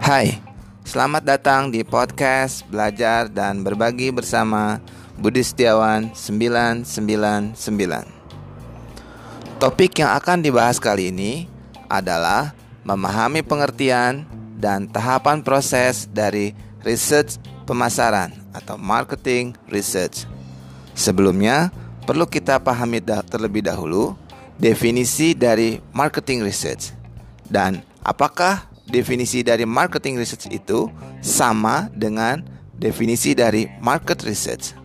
Hai, selamat datang di podcast Belajar dan Berbagi bersama Budi Setiawan 999. Topik yang akan dibahas kali ini adalah memahami pengertian dan tahapan proses dari research pemasaran atau marketing research. Sebelumnya, perlu kita pahami terlebih dahulu definisi dari marketing research dan apakah definisi dari marketing research itu sama dengan definisi dari market research.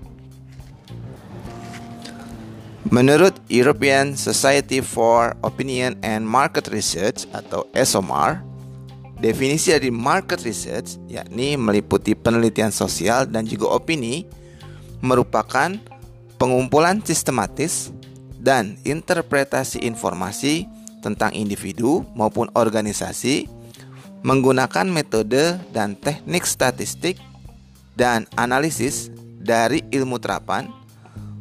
Menurut European Society for Opinion and Market Research atau ESOMAR, definisi dari market research yakni meliputi penelitian sosial dan juga opini merupakan pengumpulan sistematis dan interpretasi informasi tentang individu maupun organisasi menggunakan metode dan teknik statistik dan analisis dari ilmu terapan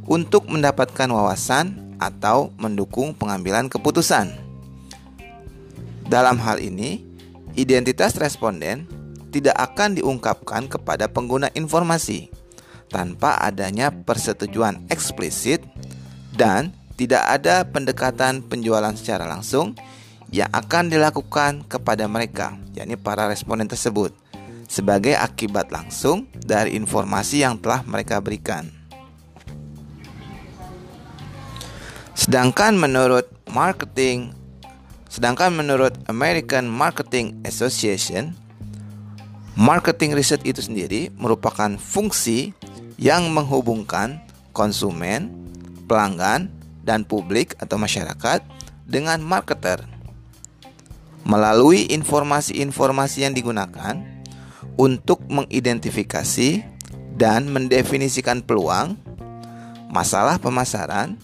untuk mendapatkan wawasan atau mendukung pengambilan keputusan. Dalam hal ini, identitas responden tidak akan diungkapkan kepada pengguna informasi tanpa adanya persetujuan eksplisit dan tidak ada pendekatan penjualan secara langsung yang akan dilakukan kepada mereka, yakni para responden tersebut, sebagai akibat langsung dari informasi yang telah mereka berikan. Sedangkan menurut marketing sedangkan menurut American Marketing Association marketing research itu sendiri merupakan fungsi yang menghubungkan konsumen, pelanggan, dan publik atau masyarakat dengan marketer. Melalui informasi-informasi yang digunakan untuk mengidentifikasi dan mendefinisikan peluang, masalah pemasaran,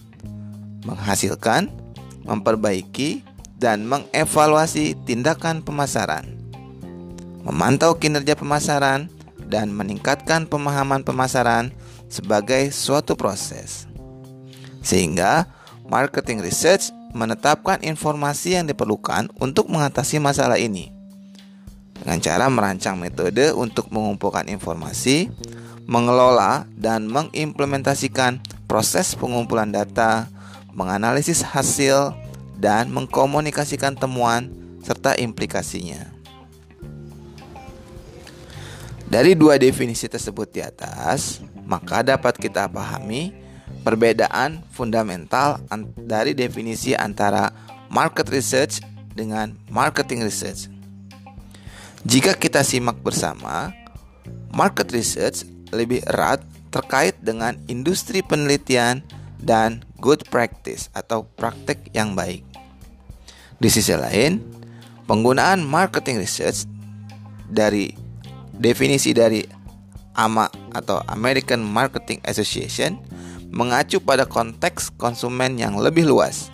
menghasilkan, memperbaiki, dan mengevaluasi tindakan pemasaran, memantau kinerja pemasaran, dan meningkatkan pemahaman pemasaran sebagai suatu proses. Sehingga, marketing research menetapkan informasi yang diperlukan untuk mengatasi masalah ini. Dengan cara merancang metode untuk mengumpulkan informasi, mengelola dan mengimplementasikan proses pengumpulan data, menganalisis hasil, dan mengkomunikasikan temuan serta implikasinya. Dari dua definisi tersebut di atas, maka dapat kita pahami perbedaan fundamental dari definisi antara market research dengan marketing research. Jika kita simak bersama, market research lebih erat terkait dengan industri penelitian dan good practice atau praktek yang baik. Di sisi lain, penggunaan marketing research dari definisi dari AMA atau American Marketing Association mengacu pada konteks konsumen yang lebih luas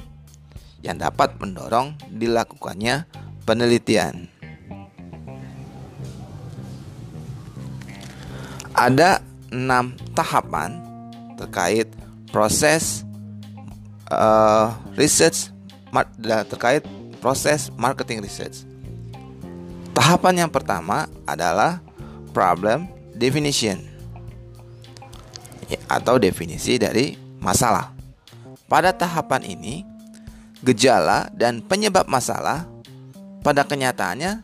yang dapat mendorong dilakukannya penelitian. Ada enam tahapan terkait proses uh, research terkait proses marketing research. Tahapan yang pertama adalah problem definition atau definisi dari masalah. Pada tahapan ini, gejala dan penyebab masalah pada kenyataannya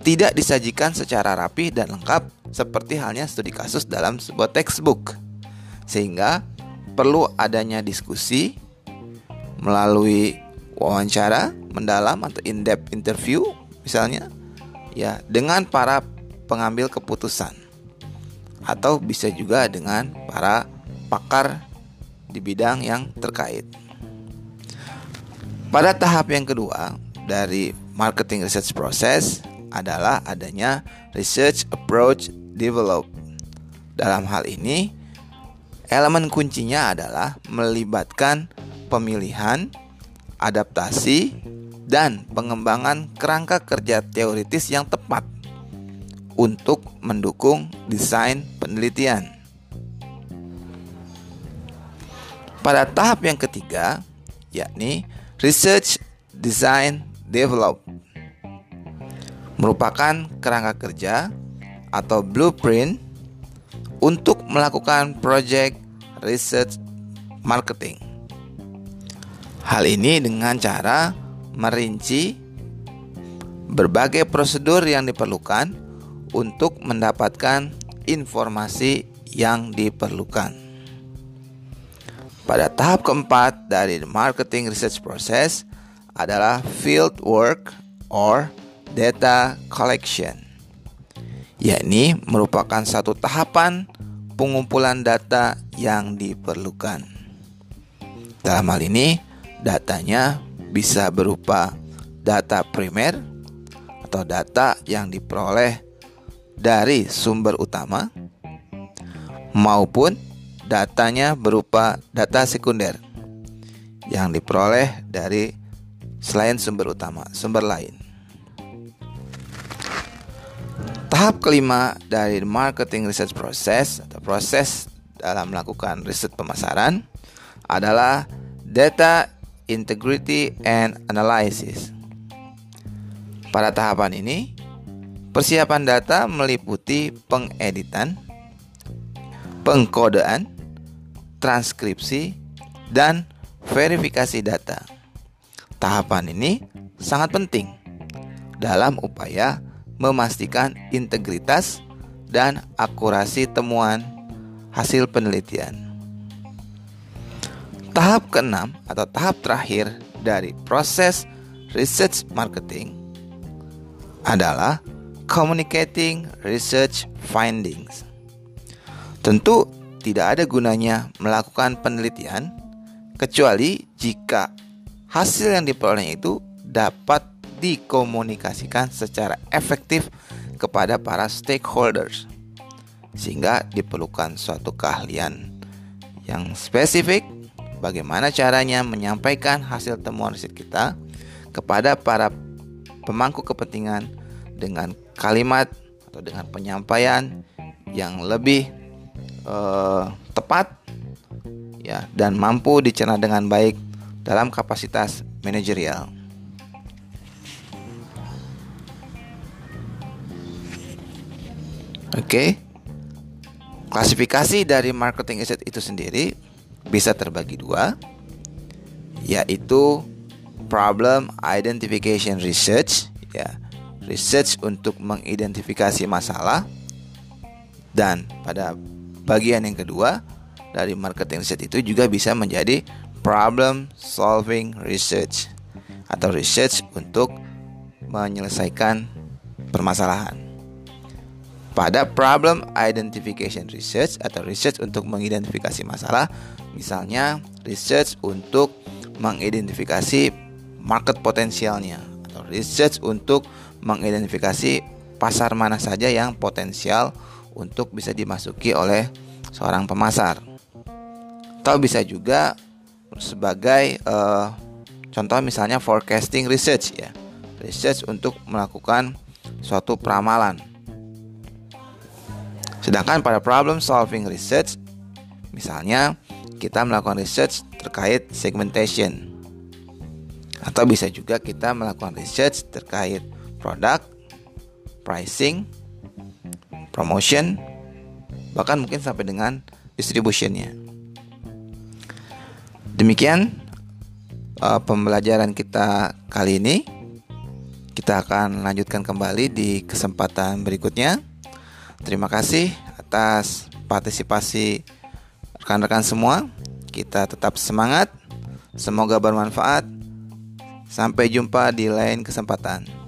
tidak disajikan secara rapi dan lengkap seperti halnya studi kasus dalam sebuah textbook. Sehingga perlu adanya diskusi melalui wawancara mendalam atau in-depth interview misalnya ya dengan para pengambil keputusan atau bisa juga dengan para pakar di bidang yang terkait. Pada tahap yang kedua dari marketing research process adalah adanya research approach develop. Dalam hal ini, elemen kuncinya adalah melibatkan pemilihan, adaptasi, dan pengembangan kerangka kerja teoritis yang tepat untuk mendukung desain penelitian. Pada tahap yang ketiga, yakni Research Design Develop merupakan kerangka kerja atau blueprint untuk melakukan project research marketing. Hal ini dengan cara merinci berbagai prosedur yang diperlukan untuk mendapatkan informasi yang diperlukan. Pada tahap keempat dari marketing research process adalah field work or data collection, yakni merupakan satu tahapan pengumpulan data yang diperlukan. Dalam hal ini, datanya bisa berupa data primer atau data yang diperoleh dari sumber utama maupun datanya berupa data sekunder yang diperoleh dari selain sumber utama, sumber lain. Tahap kelima dari marketing research process atau proses dalam melakukan riset pemasaran adalah data integrity and analysis. Pada tahapan ini, persiapan data meliputi pengeditan, pengkodean, transkripsi, dan verifikasi data. Tahapan ini sangat penting dalam upaya memastikan integritas dan akurasi temuan hasil penelitian. Tahap keenam atau tahap terakhir dari proses research marketing adalah communicating research findings. Tentu tidak ada gunanya melakukan penelitian kecuali jika hasil yang diperoleh itu dapat dikomunikasikan secara efektif kepada para stakeholders sehingga diperlukan suatu keahlian yang spesifik bagaimana caranya menyampaikan hasil temuan riset kita kepada para pemangku kepentingan dengan kalimat atau dengan penyampaian yang lebih uh, tepat ya dan mampu dicerna dengan baik dalam kapasitas manajerial. Oke. Okay. Klasifikasi dari marketing asset itu sendiri bisa terbagi dua, yaitu problem identification research, ya, research untuk mengidentifikasi masalah, dan pada bagian yang kedua dari marketing research itu juga bisa menjadi problem solving research atau research untuk menyelesaikan permasalahan. Pada problem identification research atau research untuk mengidentifikasi masalah, misalnya research untuk mengidentifikasi market potensialnya atau research untuk mengidentifikasi pasar mana saja yang potensial untuk bisa dimasuki oleh seorang pemasar. Atau bisa juga sebagai uh, contoh misalnya forecasting research ya. Research untuk melakukan suatu peramalan Sedangkan pada problem solving research, misalnya kita melakukan research terkait segmentation. Atau bisa juga kita melakukan research terkait produk, pricing, promotion, bahkan mungkin sampai dengan distributionnya. Demikian uh, pembelajaran kita kali ini. Kita akan lanjutkan kembali di kesempatan berikutnya. Terima kasih atas partisipasi rekan-rekan semua. Kita tetap semangat. Semoga bermanfaat. Sampai jumpa di lain kesempatan.